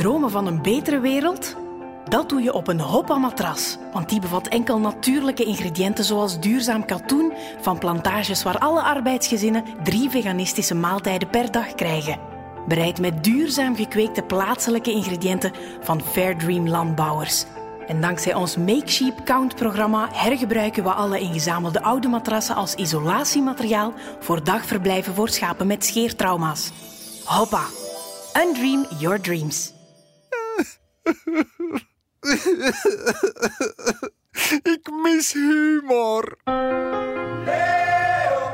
Dromen van een betere wereld? Dat doe je op een Hoppa-matras, want die bevat enkel natuurlijke ingrediënten zoals duurzaam katoen van plantages waar alle arbeidsgezinnen drie veganistische maaltijden per dag krijgen. Bereid met duurzaam gekweekte plaatselijke ingrediënten van Fair Dream landbouwers. En dankzij ons Make Sheep Count-programma hergebruiken we alle ingezamelde oude matrassen als isolatiemateriaal voor dagverblijven voor schapen met scheertrauma's. Hoppa! Undream your dreams. Ik mis humor.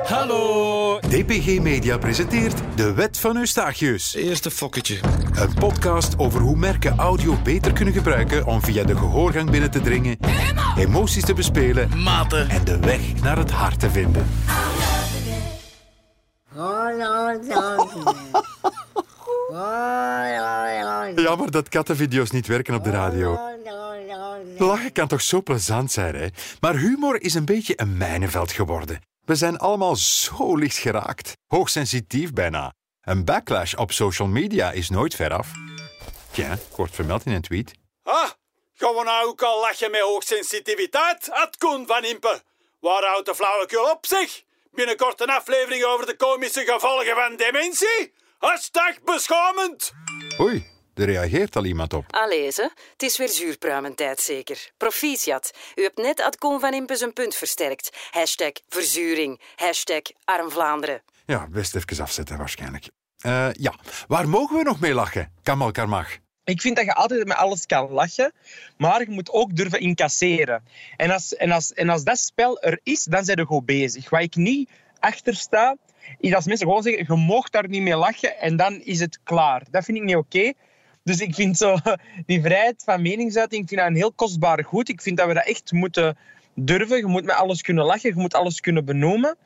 Hallo. DPG Media presenteert De Wet van Eustachius. Eerste fokketje. Een podcast over hoe merken audio beter kunnen gebruiken om via de gehoorgang binnen te dringen, emoties te bespelen Maten. en de weg naar het hart te vinden. Jammer dat kattenvideo's niet werken op de radio. Lachen kan toch zo plezant zijn, hè? Maar humor is een beetje een mijnenveld geworden. We zijn allemaal zo licht geraakt. Hoogsensitief bijna. Een backlash op social media is nooit veraf. Tja, kort vermeld in een tweet. Ah, gaan we nou ook al lachen met hoogsensitiviteit? Het Koen van Impe. Waar houdt de flauwekul op zich? Binnenkort een aflevering over de komische gevolgen van dementie? Hashtag beschamend. Oei, er reageert al iemand op. Allee, ze. Het is weer zuurpruimentijd zeker. Proficiat. U hebt net ad Koen van Impe zijn punt versterkt. Hashtag verzuring. Hashtag arm Vlaanderen. Ja, best even afzetten waarschijnlijk. Eh, ja, waar mogen we nog mee lachen? Kan elkaar mag. Ik vind dat je altijd met alles kan lachen, maar je moet ook durven incasseren. En als, en als, en als dat spel er is, dan zijn we goed bezig. Waar ik niet achter sta, is als mensen gewoon zeggen, je mag daar niet mee lachen en dan is het klaar. Dat vind ik niet oké. Dus ik vind zo, die vrijheid van meningsuiting vind dat een heel kostbaar goed. Ik vind dat we dat echt moeten durven. Je moet met alles kunnen lachen, je moet alles kunnen benoemen.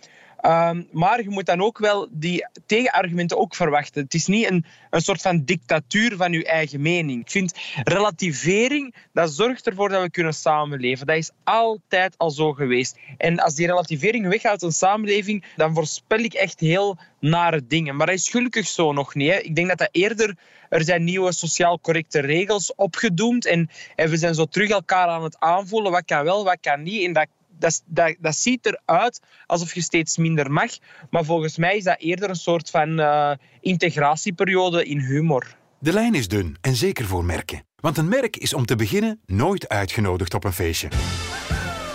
Um, maar je moet dan ook wel die tegenargumenten ook verwachten. Het is niet een, een soort van dictatuur van je eigen mening. Ik vind relativering, dat zorgt ervoor dat we kunnen samenleven. Dat is altijd al zo geweest. En als die relativering weggaat een samenleving, dan voorspel ik echt heel nare dingen. Maar dat is gelukkig zo nog niet. Hè. Ik denk dat dat eerder... Er zijn nieuwe sociaal correcte regels opgedoemd en, en we zijn zo terug elkaar aan het aanvoelen. Wat kan wel, wat kan niet. En dat dat, dat, dat ziet eruit alsof je steeds minder mag. Maar volgens mij is dat eerder een soort van uh, integratieperiode in humor. De lijn is dun en zeker voor merken. Want een merk is om te beginnen nooit uitgenodigd op een feestje.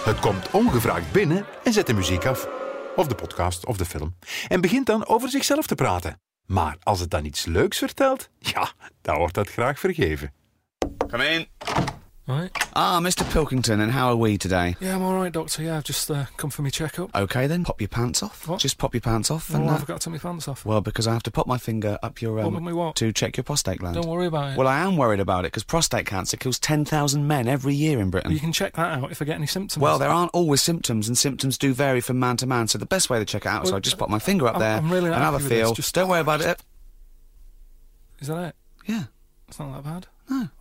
Het komt ongevraagd binnen en zet de muziek af. Of de podcast of de film. En begint dan over zichzelf te praten. Maar als het dan iets leuks vertelt, ja, dan wordt dat graag vergeven. Come in. Right. Ah, Mr. Pilkington, and how are we today? Yeah, I'm all right, Doctor. Yeah, I've just uh, come for my checkup. Okay, then. Pop your pants off. What? Just pop your pants off. Well, and, I uh, forgot to take my pants off. well, because I have to pop my finger up your um, What to check your prostate gland. Don't worry about it. Well, I am worried about it because prostate cancer kills 10,000 men every year in Britain. you can check that out if I get any symptoms. Well, there aren't always symptoms, and symptoms do vary from man to man. So the best way to check it out is Well, I just pop my finger up I'm- there I'm really and have a with this, feel. just- Don't worry about it. Is that it? Yeah. It's not that bad.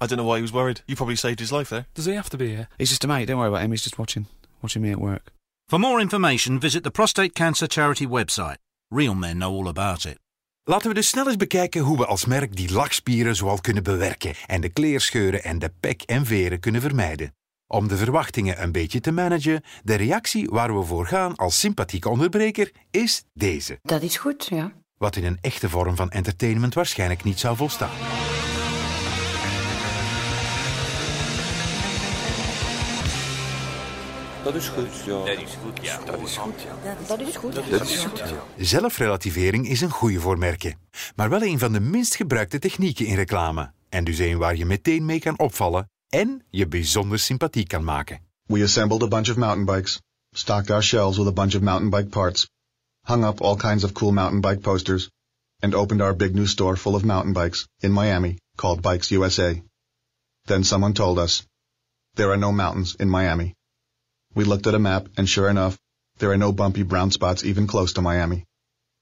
I don't know why he was worried. You probably saved his life there. Does he have to be here? He's just a mate. Don't worry about him. He's just watching, watching me at work. For more information, visit the Prostate Cancer Charity website. Real men know all about it. Laten we dus snel eens bekijken hoe we als merk die lachspieren zoal kunnen bewerken en de kleerscheuren en de pek en veren kunnen vermijden. Om de verwachtingen een beetje te managen, de reactie waar we voor gaan als sympathieke onderbreker is deze. Dat is goed, ja. Wat in een echte vorm van entertainment waarschijnlijk niet zou volstaan. Dat is goed, ja. Dat is goed. Dat is goed. Zelfrelativering is een goede voor merken, maar wel een van de minst gebruikte technieken in reclame. En dus een waar je meteen mee kan opvallen en je bijzonder sympathiek kan maken. We assembled a bunch of mountain bikes, stocked our shelves with a bunch of mountain bike parts, hung up all kinds of cool mountain bike posters, and opened our big new store full of mountain bikes in Miami called Bikes USA. Then someone told us, there are no mountains in Miami. We looked at a map and sure enough, there are no bumpy brown spots even close to Miami.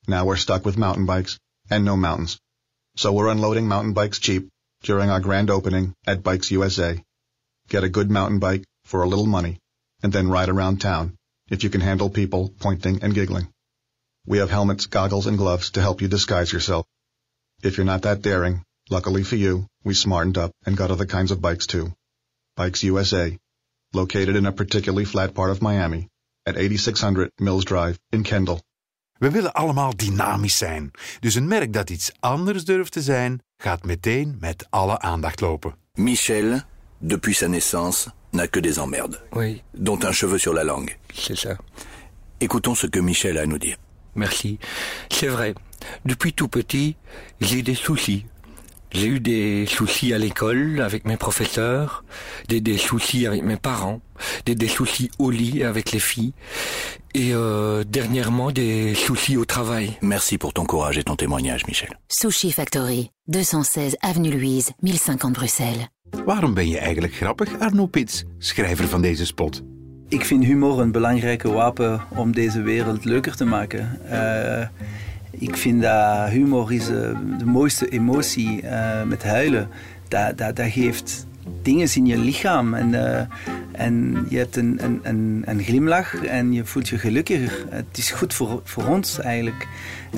Now we're stuck with mountain bikes and no mountains. So we're unloading mountain bikes cheap during our grand opening at Bikes USA. Get a good mountain bike for a little money, and then ride around town, if you can handle people pointing and giggling. We have helmets, goggles, and gloves to help you disguise yourself. If you're not that daring, luckily for you, we smartened up and got other kinds of bikes too. Bikes USA, located in a particularly flat part of Miami, at 8600 Mills Drive in Kendall. We willen allemaal dynamisch zijn. Dus een merk dat iets anders durft te zijn, gaat meteen met alle aandacht lopen. Michel, depuis sa naissance, n'a que des emmerdes. Oui. Dont un cheveu sur la langue. C'est ça. Écoutons ce que Michel a à nous dire. Merci. C'est vrai. Depuis tout petit, j'ai des soucis. J'ai eu des soucis à l'école avec mes professeurs, des, des soucis avec mes parents, des, des soucis au lit avec les filles, et euh, dernièrement des soucis au travail. Merci pour ton courage et ton témoignage, Michel. Sushi Factory, 216 Avenue Louise, 1050 Bruxelles. Waarom ben je eigenlijk grappig, Arno Pits, schrijver van deze spot? Ik vind humor een belangrijke wapen om deze wereld leuker te maken. Uh, ik vind dat humor is uh, de mooiste emotie uh, met huilen. Dat, dat, geeft dingen in je lichaam. En, uh, en je hebt een, een, een, een, glimlach en je voelt je gelukkiger. Het is goed voor, voor ons eigenlijk.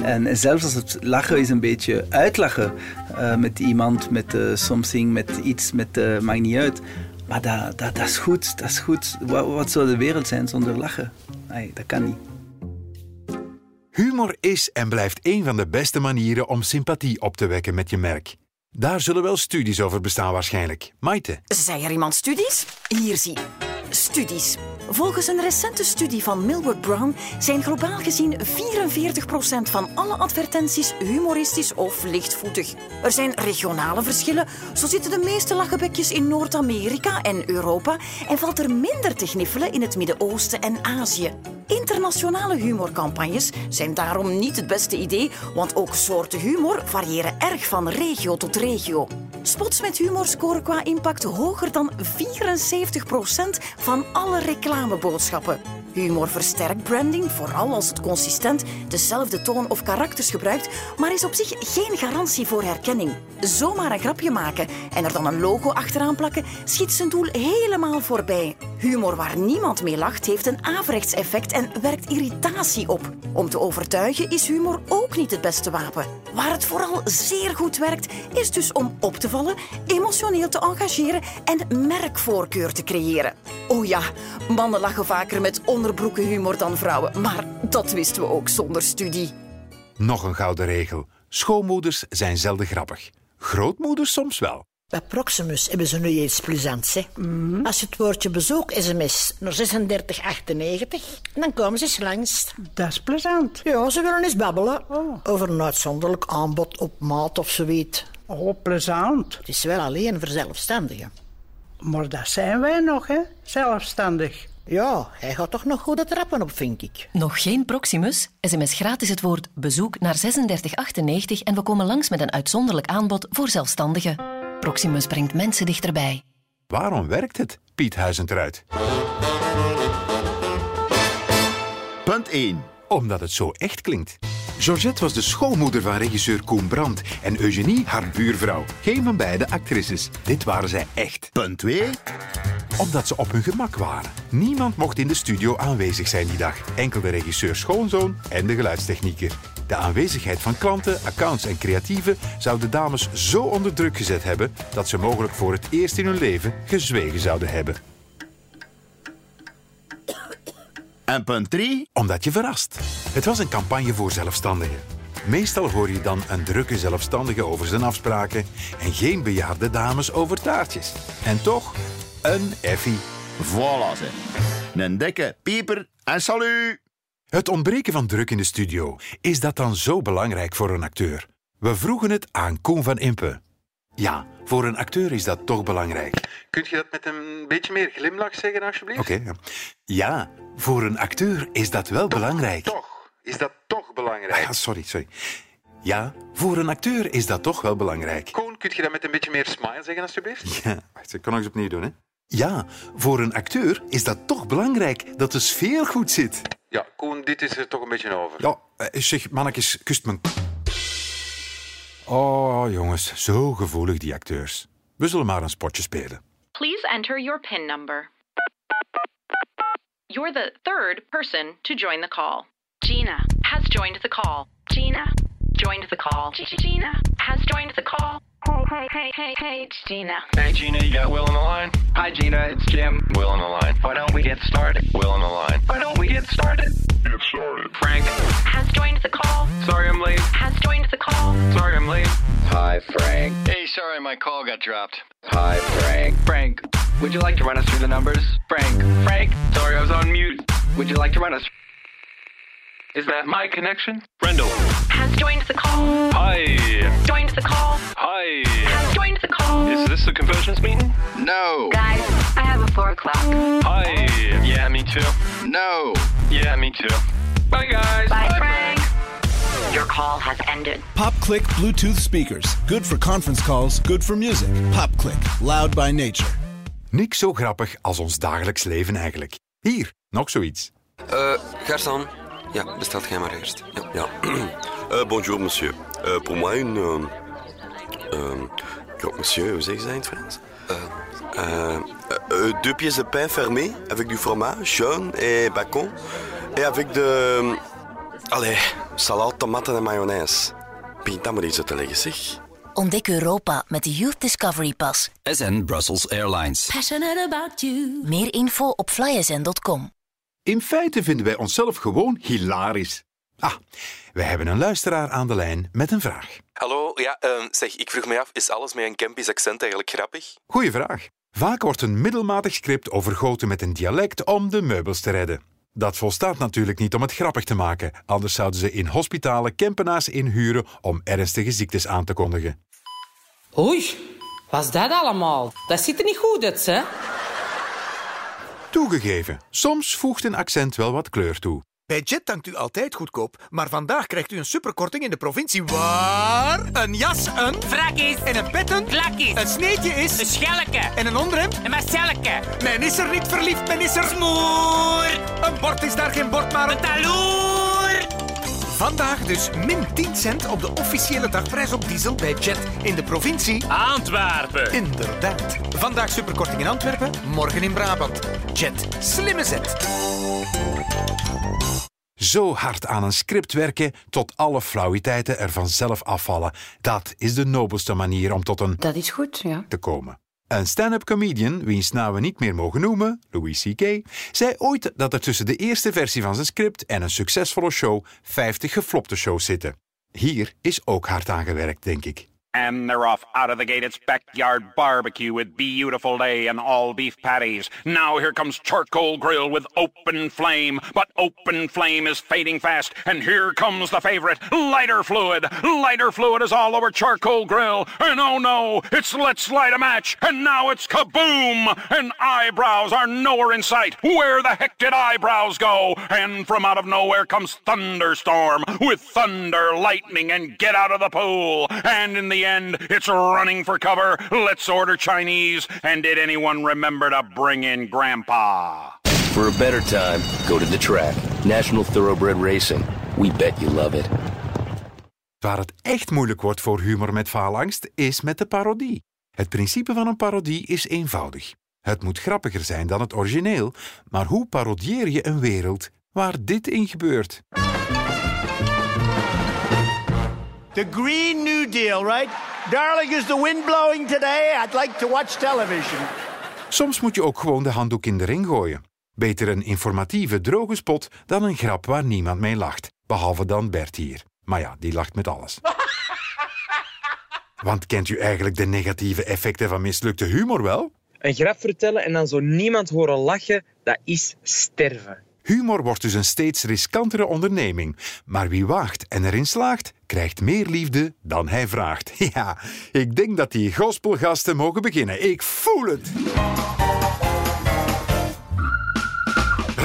En, en zelfs als het lachen is een beetje uitlachen uh, met iemand, met uh, something, met iets, met, maakt niet uit. Maar dat, dat, dat is goed, dat is goed. Wat, wat zou de wereld zijn zonder lachen? Nee, dat kan niet. Humor is en blijft een van de beste manieren om sympathie op te wekken met je merk. Daar zullen wel studies over bestaan waarschijnlijk. Maite? Zei er iemand studies? Hier zie. Studies. Volgens een recente studie van Millward Brown zijn globaal gezien 44% van alle advertenties humoristisch of lichtvoetig. Er zijn regionale verschillen. Zo zitten de meeste lachenbekjes in Noord-Amerika en Europa en valt er minder te gniffelen in het Midden-Oosten en Azië. Internationale humorcampagnes zijn daarom niet het beste idee, want ook soorten humor variëren erg van regio tot regio. Spots met humor scoren qua impact hoger dan 74% van alle reclameboodschappen. Humor versterkt branding, vooral als het consistent dezelfde toon of karakters gebruikt, maar is op zich geen garantie voor herkenning. Zomaar een grapje maken en er dan een logo achteraan plakken, schiet zijn doel helemaal voorbij. Humor waar niemand mee lacht heeft een averechts effect en werkt irritatie op. Om te overtuigen is humor ook niet het beste wapen. Waar het vooral zeer goed werkt, is dus om op te vallen, emotioneel te engageren en merkvoorkeur te creëren. Oh ja, mannen lachen vaker met onderbroekenhumor dan vrouwen, maar dat wisten we ook zonder studie. Nog een gouden regel. Schoonmoeders zijn zelden grappig. Grootmoeders soms wel. Bij Proximus hebben ze nu iets plezants. Hè? Mm. Als je het woordje bezoek sms naar 3698, dan komen ze eens langs. Dat is plezant. Ja, ze willen eens babbelen oh. over een uitzonderlijk aanbod op maat of zoiets. Oh, plezant. Het is wel alleen voor zelfstandigen. Maar dat zijn wij nog, hè? Zelfstandig. Ja, hij gaat toch nog goede trappen op, vind ik. Nog geen Proximus? SMS gratis het woord bezoek naar 3698 en we komen langs met een uitzonderlijk aanbod voor zelfstandigen. Proximus brengt mensen dichterbij. Waarom werkt het? Piet Huizend eruit. Punt 1. Omdat het zo echt klinkt. Georgette was de schoonmoeder van regisseur Koen Brandt en Eugenie haar buurvrouw. Geen van beide actrices. Dit waren zij echt. Punt 2. Omdat ze op hun gemak waren. Niemand mocht in de studio aanwezig zijn die dag. Enkel de regisseur schoonzoon en de geluidstechnieker. De aanwezigheid van klanten, accounts en creatieven zou de dames zo onder druk gezet hebben dat ze mogelijk voor het eerst in hun leven gezwegen zouden hebben. En punt 3? Omdat je verrast. Het was een campagne voor zelfstandigen. Meestal hoor je dan een drukke zelfstandige over zijn afspraken en geen bejaarde dames over taartjes. En toch, een effie. Voilà ze. Een dikke pieper en salut. Het ontbreken van druk in de studio, is dat dan zo belangrijk voor een acteur? We vroegen het aan Koen van Impe. Ja, voor een acteur is dat toch belangrijk. Kunt je dat met een beetje meer glimlach zeggen, alsjeblieft? Oké. ja. ja, voor een acteur is dat wel belangrijk. Toch, is dat toch belangrijk? Ah ja, sorry, sorry. Ja, voor een acteur is dat toch wel belangrijk. Koen, kun je dat met een beetje meer smile zeggen, alsjeblieft? Ja, wacht, ik kan nog eens opnieuw doen, hè. Ja, voor een acteur is dat toch belangrijk dat de sfeer goed zit. Ja, Koen, dit is er toch een beetje over. Ja, eh, zeg, mannetjes, kust me. Oh, jongens, zo gevoelig die acteurs. We zullen maar een spotje spelen. Please enter your PIN number. You're the third person to join the call. Gina has joined the call. Gina joined the call. Gina has joined the call. Hey, hey, hey, hey, it's Gina. Hey, Gina, you got Will on the line? Hi, Gina, it's Jim. Will on the line. Why don't we get started? Will on the line. Why don't we get started? Get started. Frank. Has joined the call. Sorry I'm late. Has joined the call. Sorry I'm late. Hi, Frank. Hey, sorry my call got dropped. Hi, Frank. Frank, would you like to run us through the numbers? Frank, Frank, sorry I was on mute. Would you like to run us? Is that my connection? Brendel. Has joined the call. Hi. Joined the call. Hi. Has joined the call. Is this the conversions meeting? No. Guys, I have a four o'clock. Hi. Yeah, me too. No. Yeah, me too. Bye, guys. Bye, Frank. Your call has ended. PopClick Bluetooth speakers. Good for conference calls, good for music. PopClick, loud by nature. Niks zo grappig als ons dagelijks leven eigenlijk. Hier, nog zoiets. Euh, garçon. Ja, bestelt jij maar eerst. Ja. ja. Euh, bonjour, monsieur. Euh, pour moi, une... Croque monsieur, hoe zeg je dat in het Frans? Euh, deux pièces de pain fermées, avec du fromage, jaune et bacon. Et avec de... Allee, salade, tomaten en mayonaise. Begint dat maar iets uit te leggen, zeg. Ontdek Europa met de Youth Discovery Pass. SN Brussels Airlines. Passionate about you. Meer info op flysn.com. In feite vinden wij onszelf gewoon hilarisch. Ah, wij hebben een luisteraar aan de lijn met een vraag. Hallo, ja, ehm, zeg, ik vroeg me af, is alles met een Kempisch accent eigenlijk grappig? Goeie vraag. Vaak wordt een middelmatig script overgoten met een dialect om de meubels te redden. Dat volstaat natuurlijk niet om het grappig te maken, anders zouden ze in hospitalen Kempenaars inhuren om ernstige ziektes aan te kondigen. Oei, was dat allemaal? Dat ziet er niet goed uit, hè? Toegegeven, soms voegt een accent wel wat kleur toe. Bij Jet tankt u altijd goedkoop, maar vandaag krijgt u een superkorting in de provincie waar een jas een Frak is. en een pet een Klak is. een sneetje is Een schelke. en een onderhemd. Een marcelleke. Men is er niet verliefd, men is er Smoer. Een bord is daar geen bord, maar Een een... taloer. Vandaag dus min 10 cent op de officiële dagprijs op diesel bij Jet in de provincie... Antwerpen. Inderdaad. Vandaag superkorting in Antwerpen, morgen in Brabant. Jet, slimme zet. Zo hard aan een script werken tot alle flauwiteiten er vanzelf afvallen. Dat is de nobelste manier om tot een Dat is goed, ja. te komen. Een stand-up comedian, wiens naam we niet meer mogen noemen, Louis C.K., zei ooit dat er tussen de eerste versie van zijn script en een succesvolle show 50 geflopte shows zitten. Hier is ook hard aan gewerkt, denk ik. And they're off out of the gate. It's backyard barbecue with beautiful day and all beef patties. Now here comes charcoal grill with open flame. But open flame is fading fast. And here comes the favorite, lighter fluid. Lighter fluid is all over charcoal grill. And oh no, it's let's light a match. And now it's kaboom! And eyebrows are nowhere in sight. Where the heck did eyebrows go? And from out of nowhere comes thunderstorm with thunder, lightning, and get out of the pool. And in the end, it's running for cover. Let's order Chinese. And did anyone remember to bring in Grandpa? For a better time, go to the track. National Thoroughbred Racing. We bet you love it. Waar het echt moeilijk wordt voor humor met faalangst is met de parodie. Het principe van een parodie is eenvoudig. Het moet grappiger zijn dan het origineel, maar hoe parodieer je een wereld waar dit in gebeurt? The Green New Deal, right? Darling, is the wind blowing today? I'd like to watch television. Soms moet je ook gewoon de handdoek in de ring gooien. Beter een informatieve, droge spot dan een grap waar niemand mee lacht. Behalve dan Bert hier. Maar ja, die lacht met alles. Want kent u eigenlijk de negatieve effecten van mislukte humor wel? Een grap vertellen en dan zo niemand horen lachen, dat is sterven. Humor wordt dus een steeds riskantere onderneming. Maar wie waagt en erin slaagt, krijgt meer liefde dan hij vraagt. Ja, ik denk dat die gospelgasten mogen beginnen. Ik voel het.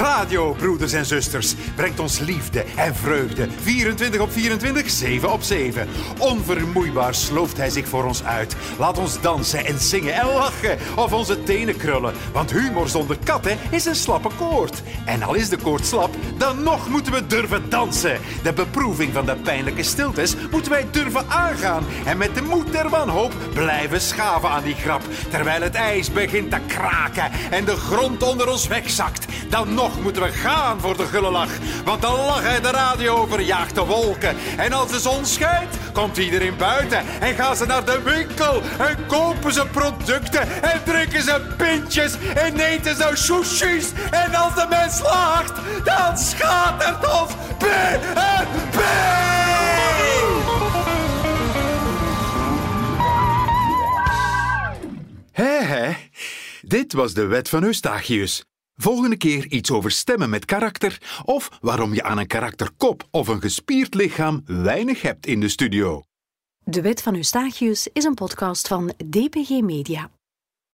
Radio, broeders en zusters, brengt ons liefde en vreugde. 24 op 24, 7 op 7. Onvermoeibaar slooft hij zich voor ons uit. Laat ons dansen en zingen en lachen of onze tenen krullen. Want humor zonder katten is een slappe koord. En al is de koord slap, dan nog moeten we durven dansen. De beproeving van de pijnlijke stiltes moeten wij durven aangaan. En met de moed der wanhoop blijven schaven aan die grap. Terwijl het ijs begint te kraken en de grond onder ons wegzakt. Dan nog moeten we gaan voor de gulle lach. Want de lach uit de radio verjaagt de wolken. En als de zon schijnt, komt iedereen buiten. En gaan ze naar de winkel en kopen ze producten. En drinken ze pintjes en eten ze sushis. En als de mens slaagt, dan schatert ons BNP! Hé, hé. Dit was de wet van Eustachius. Volgende keer iets over stemmen met karakter of waarom je aan een karakterkop of een gespierd lichaam weinig hebt in de studio. De Wet van Eustachius is een podcast van DPG Media.